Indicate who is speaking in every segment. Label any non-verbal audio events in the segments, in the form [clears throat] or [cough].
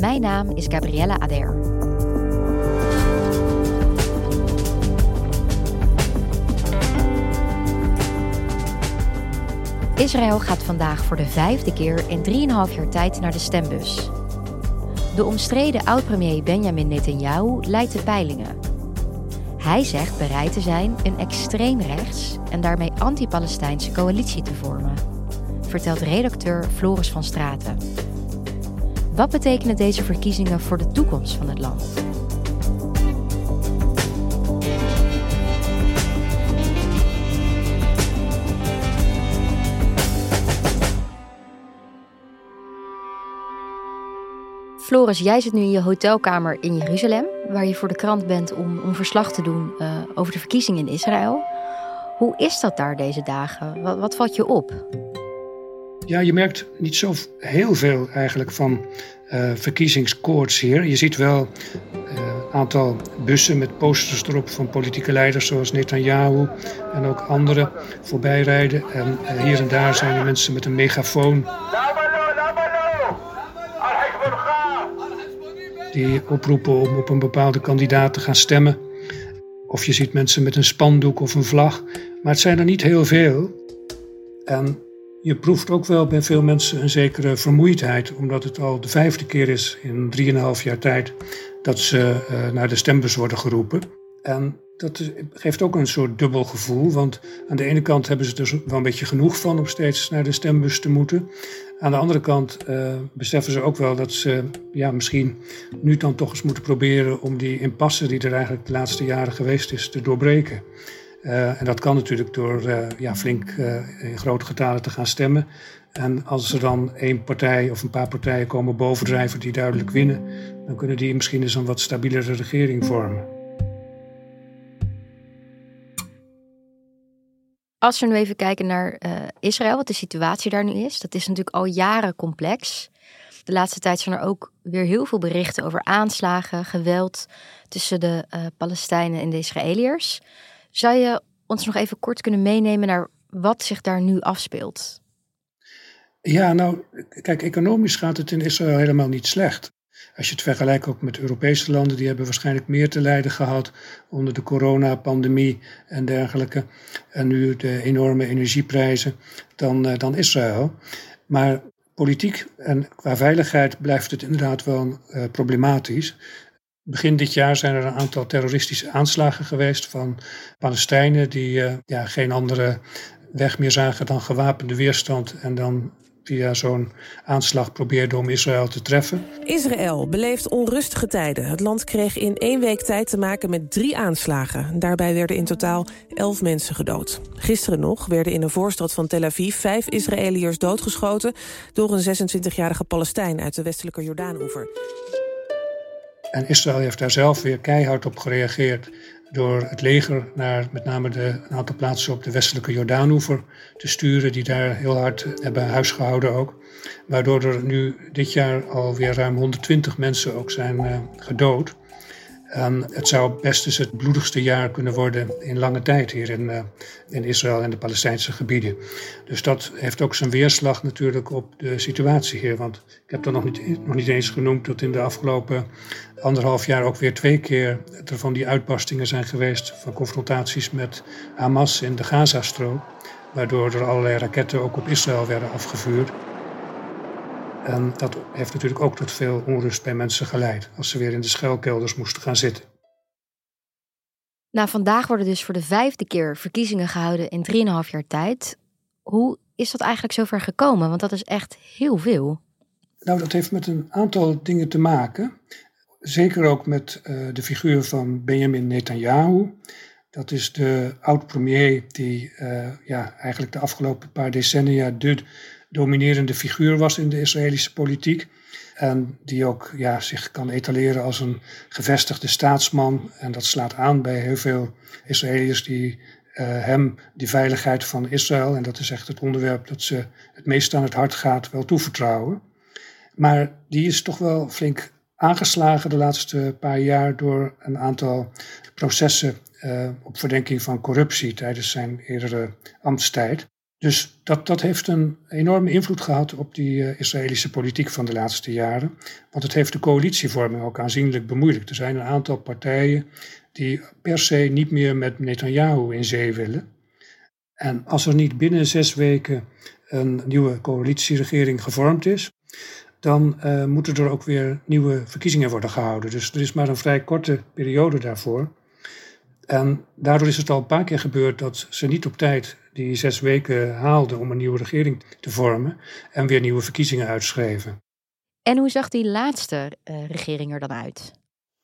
Speaker 1: Mijn naam is Gabriella Ader. Israël gaat vandaag voor de vijfde keer in 3,5 jaar tijd naar de stembus. De omstreden oud-premier Benjamin Netanyahu leidt de peilingen. Hij zegt bereid te zijn een extreem rechts en daarmee anti-Palestijnse coalitie te vormen, vertelt redacteur Floris van Straten. Wat betekenen deze verkiezingen voor de toekomst van het land? Floris, jij zit nu in je hotelkamer in Jeruzalem, waar je voor de krant bent om, verslag te doen uh, over de verkiezingen in Israël. Hoe is dat daar deze dagen? Wat, wat valt je op?
Speaker 2: Ja, je merkt niet zo heel veel eigenlijk van uh, verkiezingskoorts hier. Je ziet wel een uh, aantal bussen met posters erop van politieke leiders zoals Netanyahu en ook anderen voorbij rijden. En uh, hier en daar zijn er mensen met een megafoon die oproepen om op een bepaalde kandidaat te gaan stemmen. Of je ziet mensen met een spandoek of een vlag. Maar het zijn er niet heel veel. En je proeft ook wel bij veel mensen een zekere vermoeidheid, omdat het al de vijfde keer is in 3,5 jaar tijd dat ze uh, naar de stembus worden geroepen. En dat geeft ook een soort dubbel gevoel, want aan de ene kant hebben ze er wel een beetje genoeg van om steeds naar de stembus te moeten. Aan de andere kant uh, beseffen ze ook wel dat ze ja, misschien nu dan toch eens moeten proberen om die impasse die er eigenlijk de laatste jaren geweest is te doorbreken. Uh, en dat kan natuurlijk door uh, ja, flink in grote getalen te gaan stemmen. En als er dan één partij of een paar partijen komen bovendrijven die duidelijk winnen, dan kunnen die misschien eens een wat stabielere regering vormen.
Speaker 1: Als we nu even kijken naar Israël, wat de situatie daar nu is, dat is natuurlijk al jaren complex. De laatste tijd zijn er ook weer heel veel berichten over aanslagen, geweld tussen de Palestijnen en de Israëliërs. Zou je ons nog even kort kunnen meenemen naar wat zich daar nu afspeelt?
Speaker 2: Ja, nou, kijk, economisch gaat het in Israël helemaal niet slecht. Als je het vergelijkt ook met Europese landen, die hebben waarschijnlijk meer te lijden gehad onder de coronapandemie en dergelijke. En nu de enorme energieprijzen dan, uh, dan Israël. Maar politiek en qua veiligheid blijft het inderdaad wel uh, problematisch. Begin dit jaar zijn er een aantal terroristische aanslagen geweest van Palestijnen die uh, ja, geen andere weg meer zagen dan gewapende weerstand en dan via zo'n aanslag probeerde om Israël te treffen.
Speaker 3: Israël beleeft onrustige tijden. Het land kreeg in één week tijd te maken met drie aanslagen. Daarbij werden in totaal elf mensen gedood. Gisteren nog werden in een voorstad van Tel Aviv vijf Israëliërs doodgeschoten... door een 26-jarige Palestijn uit de westelijke Jordaanoever.
Speaker 2: En Israël heeft daar zelf weer keihard op gereageerd door het leger naar met name de, een aantal plaatsen op de westelijke Jordaanoever te sturen, die daar heel hard hebben huisgehouden ook. Waardoor er nu dit jaar alweer ruim 120 mensen ook zijn uh, gedood. En het zou best eens het bloedigste jaar kunnen worden in lange tijd hier in, uh, in Israël en de Palestijnse gebieden. Dus dat heeft ook zijn weerslag natuurlijk op de situatie hier. Want ik heb er nog niet, nog niet eens genoemd dat in de afgelopen anderhalf jaar ook weer twee keer er van die uitbarstingen zijn geweest van confrontaties met Hamas in de Gazastrook. Waardoor er allerlei raketten ook op Israël werden afgevuurd. En dat heeft natuurlijk ook tot veel onrust bij mensen geleid als ze weer in de schuilkelders moesten gaan zitten.
Speaker 1: Nou, vandaag worden dus voor de vijfde keer verkiezingen gehouden in 3,5 jaar tijd. Hoe is dat eigenlijk zover gekomen? Want dat is echt heel veel.
Speaker 2: Nou, dat heeft met een aantal dingen te maken. Zeker ook met uh, de figuur van Benjamin Netanyahu. Dat is de oud-premier die uh, ja, eigenlijk de afgelopen paar decennia de dominerende figuur was in de Israëlische politiek. En die ook ja, zich kan etaleren als een gevestigde staatsman. En dat slaat aan bij heel veel Israëliërs die uh, hem die veiligheid van Israël, en dat is echt het onderwerp dat ze het meest aan het hart gaat, wel toevertrouwen. Maar die is toch wel flink aangeslagen de laatste paar jaar door een aantal processen uh, op verdenking van corruptie tijdens zijn eerdere ambtstijd. Dus dat, dat heeft een enorme invloed gehad op die uh, Israëlische politiek van de laatste jaren. Want het heeft de coalitievorming ook aanzienlijk bemoeilijkt. Er zijn een aantal partijen die per se niet meer met Netanyahu in zee willen. En als er niet binnen zes weken een nieuwe coalitieregering gevormd is, dan uh, moeten er ook weer nieuwe verkiezingen worden gehouden. Dus er is maar een vrij korte periode daarvoor. En daardoor is het al een paar keer gebeurd dat ze niet op tijd die zes weken haalden om een nieuwe regering te vormen en weer nieuwe verkiezingen uitschreven.
Speaker 1: En hoe zag die laatste uh, regering er dan uit?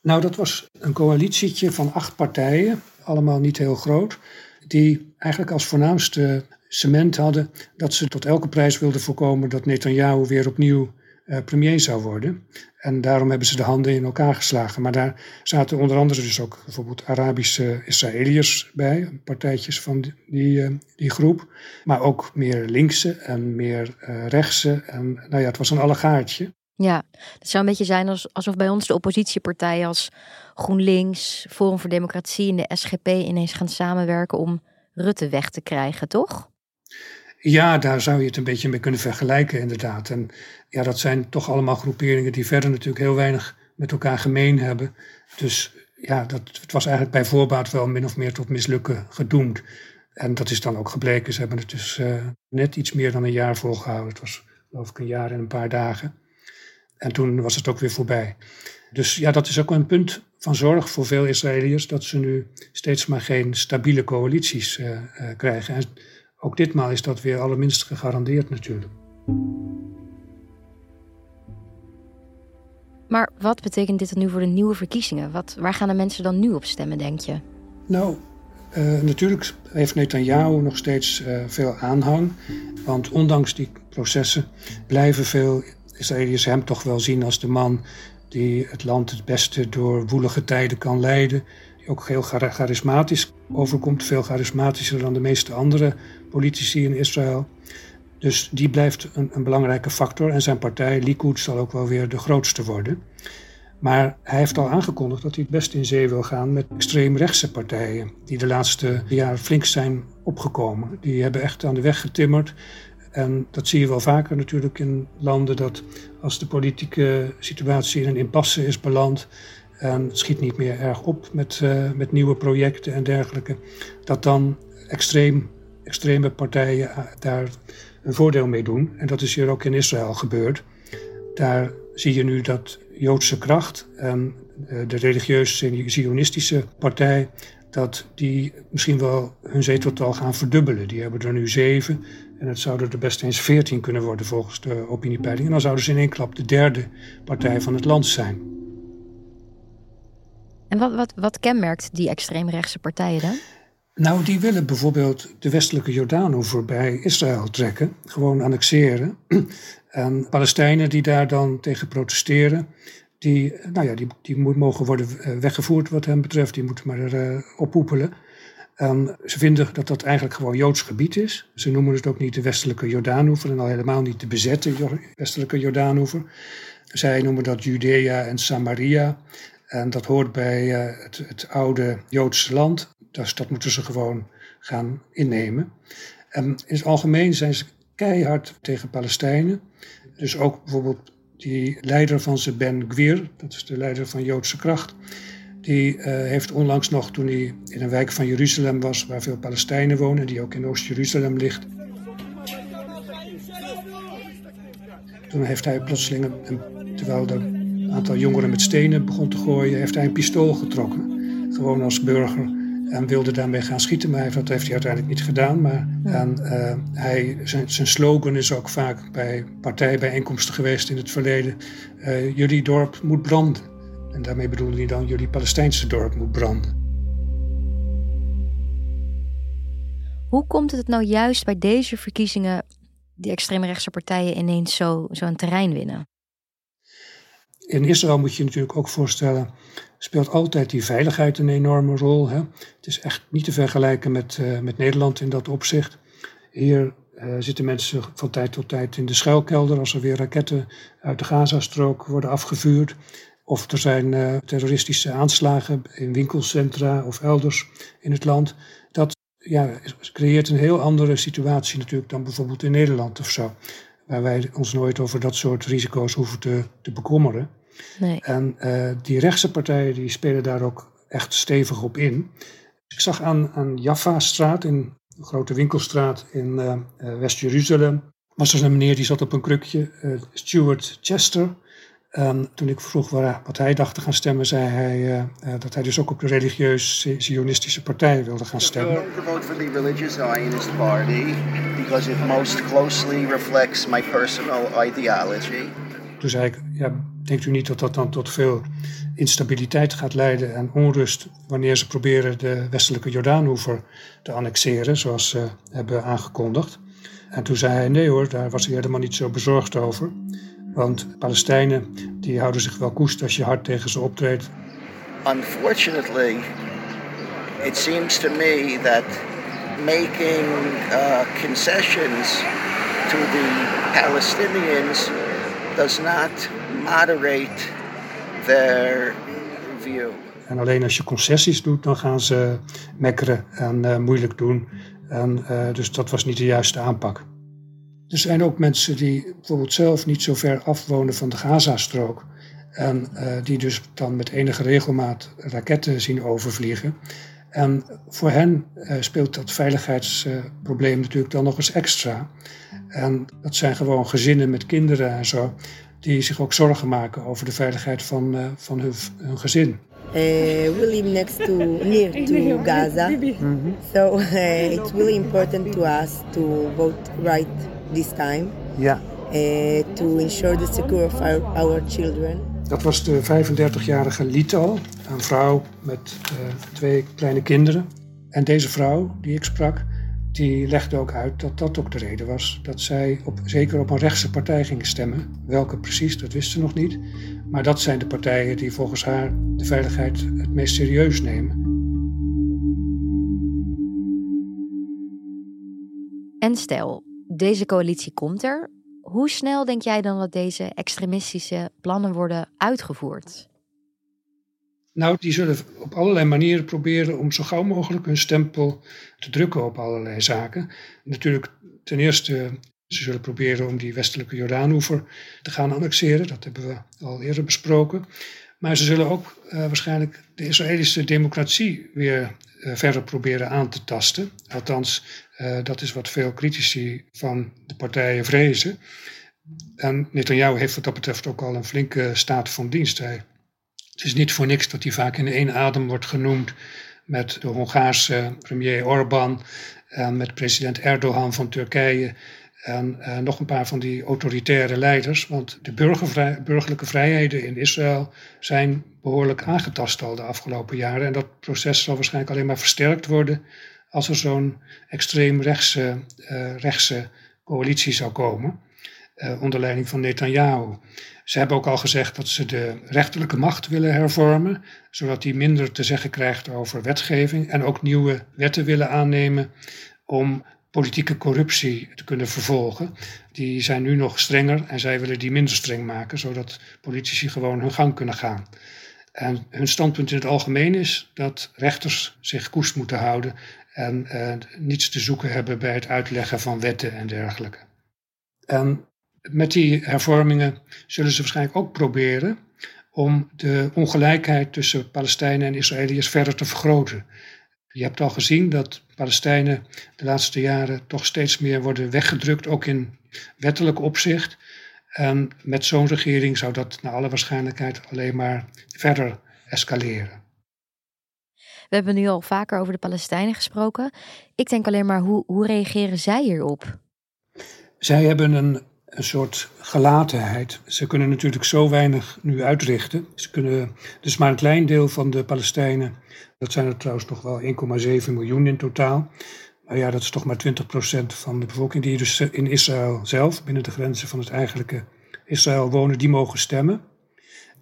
Speaker 2: Nou, dat was een coalitietje van acht partijen, allemaal niet heel groot, die eigenlijk als voornaamste cement hadden dat ze tot elke prijs wilden voorkomen dat Netanyahu weer opnieuw uh, premier zou worden. En daarom hebben ze de handen in elkaar geslagen. Maar daar zaten onder andere dus ook bijvoorbeeld Arabische Israëliërs bij, partijtjes van die, uh, die groep. Maar ook meer linkse en meer uh, rechtse. En nou ja, het was een allegaartje.
Speaker 1: Ja, het zou een beetje zijn alsof bij ons de oppositiepartijen als GroenLinks, Forum voor Democratie en de SGP ineens gaan samenwerken om Rutte weg te krijgen, toch?
Speaker 2: Ja, daar zou je het een beetje mee kunnen vergelijken, inderdaad. En ja, dat zijn toch allemaal groeperingen die verder natuurlijk heel weinig met elkaar gemeen hebben. Dus ja, dat, het was eigenlijk bij voorbaat wel min of meer tot mislukken gedoemd. En dat is dan ook gebleken. Ze hebben het dus uh, net iets meer dan een jaar volgehouden. Het was geloof ik een jaar en een paar dagen. En toen was het ook weer voorbij. Dus ja, dat is ook een punt van zorg voor veel Israëliërs dat ze nu steeds maar geen stabiele coalities uh, uh, krijgen. En ook ditmaal is dat weer allerminst gegarandeerd natuurlijk.
Speaker 1: Maar wat betekent dit dan nu voor de nieuwe verkiezingen? Wat, waar gaan de mensen dan nu op stemmen, denk je?
Speaker 2: Nou, uh, natuurlijk heeft Netanyahu nog steeds uh, veel aanhang. Want ondanks die processen blijven veel Israëliërs hem toch wel zien als de man die het land het beste door woelige tijden kan leiden. Die ook heel charismatisch overkomt, veel charismatischer dan de meeste andere politici in Israël. Dus die blijft een, een, belangrijke factor en zijn partij, Likud, zal ook wel weer de grootste worden. Maar hij heeft al aangekondigd dat hij het best in zee wil gaan met extreemrechtse partijen, die de laatste jaren flink zijn opgekomen. Die hebben echt aan de weg getimmerd. En dat zie je wel vaker natuurlijk in landen dat als de politieke situatie in een impasse is beland en het schiet niet meer erg op met, uh, met nieuwe projecten en dergelijke, dat dan extreem, extreme partijen uh, daar een voordeel mee doen. En dat is hier ook in Israël gebeurd. Daar zie je nu dat Joodse kracht en uh, de religieuze Zionistische partij, dat die misschien wel hun zeteltal gaan verdubbelen. Die hebben er nu zeven en het zouden er best eens veertien kunnen worden volgens de opiniepeiling. En dan zouden ze in één klap de derde partij van het land zijn.
Speaker 1: En wat, wat, wat kenmerkt die extreemrechtse partijen dan?
Speaker 2: Nou, die willen bijvoorbeeld de westelijke Jordaan voorbij Israël trekken, gewoon annexeren. [clears throat] En Palestijnen die daar dan tegen protesteren, die, nou ja, die, die mogen worden eh, weggevoerd wat hen betreft, die moeten maar uh, oppoepelen. En ze vinden dat dat eigenlijk gewoon Joods gebied is. Ze noemen het ook niet de westelijke Jordaanoever en al helemaal niet de bezette westelijke Jordaanoever. Zij noemen dat Judea en Samaria. En dat hoort bij uh, het, het, oude Joodse land. Dus dat moeten ze gewoon gaan innemen. En in het algemeen zijn ze keihard tegen Palestijnen. Dus ook bijvoorbeeld die leider van ze, Ben Gwir, dat is de leider van Joodse kracht. Die uh, heeft onlangs nog, toen hij in een wijk van Jeruzalem was, waar veel Palestijnen wonen, die ook in Oost-Jeruzalem ligt. Toen heeft hij plotseling, een, terwijl er een aantal jongeren met stenen begon te gooien, heeft hij een pistool getrokken. Gewoon als burger en wilde daarmee gaan schieten. Maar dat heeft hij uiteindelijk niet gedaan. Maar, en, uh, hij, zijn, zijn, slogan is ook vaak bij partijbijeenkomsten geweest in het verleden. Uh, jullie dorp moet branden. En daarmee bedoelde hij dan jullie Palestijnse dorp moet branden.
Speaker 1: Hoe komt het nou juist bij deze verkiezingen die extreemrechtse partijen ineens zo, zo terrein winnen?
Speaker 2: In Israël moet je natuurlijk ook voorstellen, speelt altijd die veiligheid een enorme rol. Hè? Het is echt niet te vergelijken met, uh, met Nederland in dat opzicht. Hier uh, zitten mensen van tijd tot tijd in de schuilkelder als er weer raketten uit de Gazastrook worden afgevuurd. Of er zijn uh, terroristische aanslagen in winkelcentra of elders in het land. Dat ja, creëert een heel andere situatie natuurlijk dan bijvoorbeeld in Nederland of zo. Waar wij ons nooit over dat soort risico's hoeven te, te bekommeren. Nee. En uh, die rechtse partijen die spelen daar ook echt stevig op in. Ik zag aan, aan Jaffa-straat, in een grote winkelstraat in uh, West-Jeruzalem, was er een meneer die zat op een krukje, Stuart Chester. En toen ik vroeg waar, wat hij dacht te gaan stemmen, zei hij uh, uh, dat hij dus ook op de religieus-zionistische partij wilde gaan stemmen.
Speaker 4: I vote for the religious Zionist party because it most closely reflects my personal ideology.
Speaker 2: Toen zei ik, ja, denkt u niet dat dat dan tot veel instabiliteit gaat leiden en onrust wanneer ze proberen de westelijke Jordaanhoever te annexeren, zoals ze hebben aangekondigd? En toen zei hij, nee hoor, daar was hij helemaal niet zo bezorgd over. Want Palestijnen die houden zich wel koest als je hard tegen ze optreedt.
Speaker 4: Unfortunately, it seems to me that making uh, concessions to the Palestinians does not moderate their view.
Speaker 2: En alleen als je concessies doet, dan gaan ze mekkeren en uh, moeilijk doen. En, uh, dus dat was niet de juiste aanpak. Er zijn ook mensen die bijvoorbeeld zelf niet zo ver afwonen van de Gazastrook. En uh, die dus dan met enige regelmaat raketten zien overvliegen. En voor hen uh, speelt dat veiligheidsprobleem natuurlijk dan nog eens extra. En dat zijn gewoon gezinnen met kinderen en zo, die zich ook zorgen maken over de veiligheid van, uh, van hun, hun gezin.
Speaker 5: Uh, we live next to near to Gaza, mm [laughs] -hmm. so uh, it's really important to us to vote right this time.
Speaker 2: Ja.
Speaker 5: Uh, to ensure the security of our, our children.
Speaker 2: Dat was de 35-jarige Lito, een vrouw met uh, twee kleine kinderen. En deze vrouw die ik sprak, die legde ook uit dat dat ook de reden was dat zij op, zeker op een rechtse partij ging stemmen. Welke precies, dat wist ze nog niet. Maar dat zijn de partijen die volgens haar de veiligheid het meest serieus nemen.
Speaker 1: En stel, deze coalitie komt er. Hoe snel denk jij dan dat deze extremistische plannen worden uitgevoerd?
Speaker 2: Nou, die zullen op allerlei manieren proberen om zo gauw mogelijk hun stempel te drukken op allerlei zaken. Natuurlijk, ten eerste, ze zullen proberen om die westelijke Jordaanoever te gaan annexeren. Dat hebben we al eerder besproken. Maar ze zullen ook uh, waarschijnlijk de Israëlische democratie weer uh, verder proberen aan te tasten. Althans, uh, dat is wat veel critici van de partijen vrezen. En Netanyahu heeft wat dat betreft ook al een flinke staat van dienst. Het is niet voor niks dat hij vaak in één adem wordt genoemd met de Hongaarse premier Orbán en met president Erdogan van Turkije en uh, nog een paar van die autoritaire leiders. Want de burgerlijke vrijheden in Israël zijn behoorlijk aangetast al de afgelopen jaren. En dat proces zal waarschijnlijk alleen maar versterkt worden als er zo'n extreem rechtse, uh, rechtse coalitie zou komen. Uh, onder leiding van Netanyahu. Ze hebben ook al gezegd dat ze de rechterlijke macht willen hervormen, zodat die minder te zeggen krijgt over wetgeving en ook nieuwe wetten willen aannemen om politieke corruptie te kunnen vervolgen. Die zijn nu nog strenger en zij willen die minder streng maken, zodat politici gewoon hun gang kunnen gaan. En hun standpunt in het algemeen is dat rechters zich koest moeten houden en eh, niets te zoeken hebben bij het uitleggen van wetten en dergelijke. En met die hervormingen zullen ze waarschijnlijk ook proberen om de ongelijkheid tussen Palestijnen en Israëliërs verder te vergroten. Je hebt al gezien dat Palestijnen de laatste jaren toch steeds meer worden weggedrukt, ook in wettelijk opzicht. En met zo'n regering zou dat naar alle waarschijnlijkheid alleen maar verder escaleren.
Speaker 1: We hebben nu al vaker over de Palestijnen gesproken. Ik denk alleen maar, hoe, hoe reageren zij hierop?
Speaker 2: Zij hebben een, een soort gelatenheid. Ze kunnen natuurlijk zo weinig nu uitrichten. Ze kunnen, dus maar een klein deel van de Palestijnen, dat zijn er trouwens nog wel 1,7 miljoen in totaal. Maar ja, dat is toch maar 20% van de bevolking die dus in Israël zelf, binnen de grenzen van het eigenlijke Israël wonen, die mogen stemmen.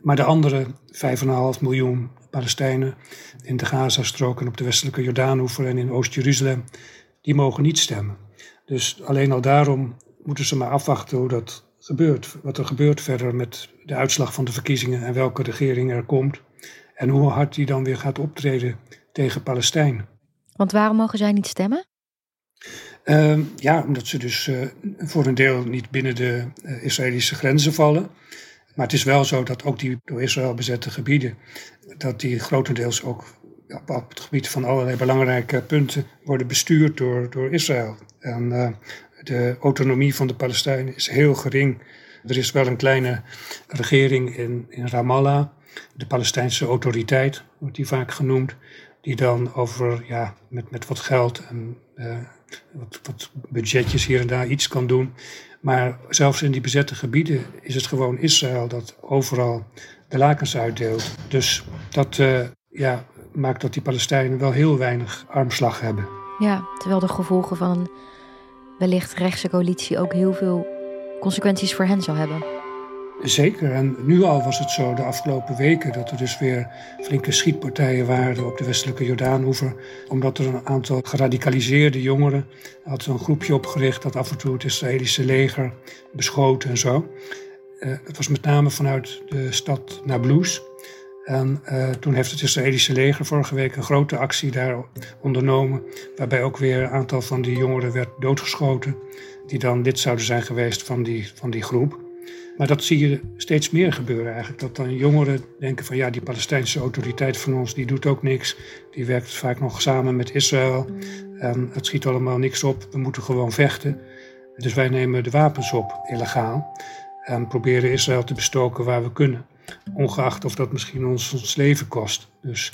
Speaker 2: Maar de andere 5,5 miljoen Palestijnen in de Gazastrook en op de westelijke Jordaanhoever en in Oost-Jeruzalem, die mogen niet stemmen. Dus alleen al daarom moeten ze maar afwachten hoe dat gebeurt. Wat er gebeurt verder met de uitslag van de verkiezingen en welke regering er komt. En hoe hard die dan weer gaat optreden tegen Palestijn.
Speaker 1: Want waarom mogen zij niet stemmen?
Speaker 2: Uh, ja, omdat ze dus uh, voor een deel niet binnen de uh, Israëlische grenzen vallen. Maar het is wel zo dat ook die door Israël bezette gebieden, dat die grotendeels ook op, op het gebied van allerlei belangrijke punten worden bestuurd door, door Israël. En uh, de autonomie van de Palestijnen is heel gering. Er is wel een kleine regering in, in Ramallah, de Palestijnse autoriteit wordt die vaak genoemd, die dan over, ja, met, met wat geld en uh, wat, wat budgetjes hier en daar iets kan doen. Maar zelfs in die bezette gebieden is het gewoon Israël dat overal de lakens uitdeelt. Dus dat uh, ja, maakt dat die Palestijnen wel heel weinig armslag hebben.
Speaker 1: Ja, terwijl de gevolgen van wellicht rechtse coalitie ook heel veel consequenties voor hen zal hebben.
Speaker 2: Zeker, en nu al was het zo de afgelopen weken dat er dus weer flinke schietpartijen waren op de westelijke Jordaanhoever. Omdat er een aantal geradicaliseerde jongeren had een groepje opgericht dat af en toe het Israëlische leger beschoten en zo. Uh, dat was met name vanuit de stad Nablus. En uh, toen heeft het Israëlische leger vorige week een grote actie daar ondernomen. Waarbij ook weer een aantal van die jongeren werd doodgeschoten. Die dan lid zouden zijn geweest van die, van die groep. Maar dat zie je steeds meer gebeuren eigenlijk. Dat dan jongeren denken van ja, die Palestijnse autoriteit van ons, die doet ook niks. Die werkt vaak nog samen met Israël. En het schiet allemaal niks op. We moeten gewoon vechten. Dus wij nemen de wapens op, illegaal. En proberen Israël te bestoken waar we kunnen. Ongeacht of dat misschien ons, ons leven kost. Dus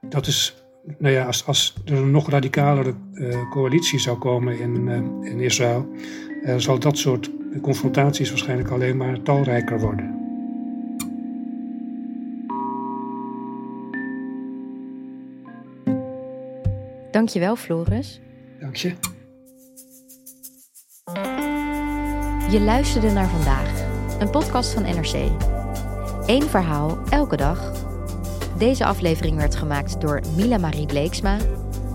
Speaker 2: dat is, nou ja, als, als er een nog radicalere uh, coalitie zou komen in, uh, in Israël, uh, zal dat soort confrontaties waarschijnlijk alleen maar talrijker worden.
Speaker 1: Dankjewel, Floris.
Speaker 2: Dank je.
Speaker 1: Je luisterde naar vandaag, een podcast van NRC. Eén verhaal, elke dag. Deze aflevering werd gemaakt door Mila Marie Bleeksma,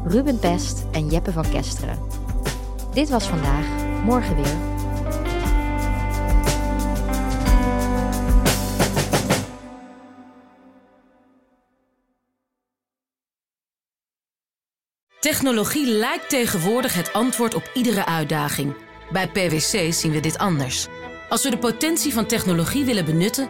Speaker 1: Ruben Pest en Jeppe van Kesteren. Dit was vandaag, morgen weer.
Speaker 6: Technologie lijkt tegenwoordig het antwoord op iedere uitdaging. Bij PwC zien we dit anders. Als we de potentie van technologie willen benutten,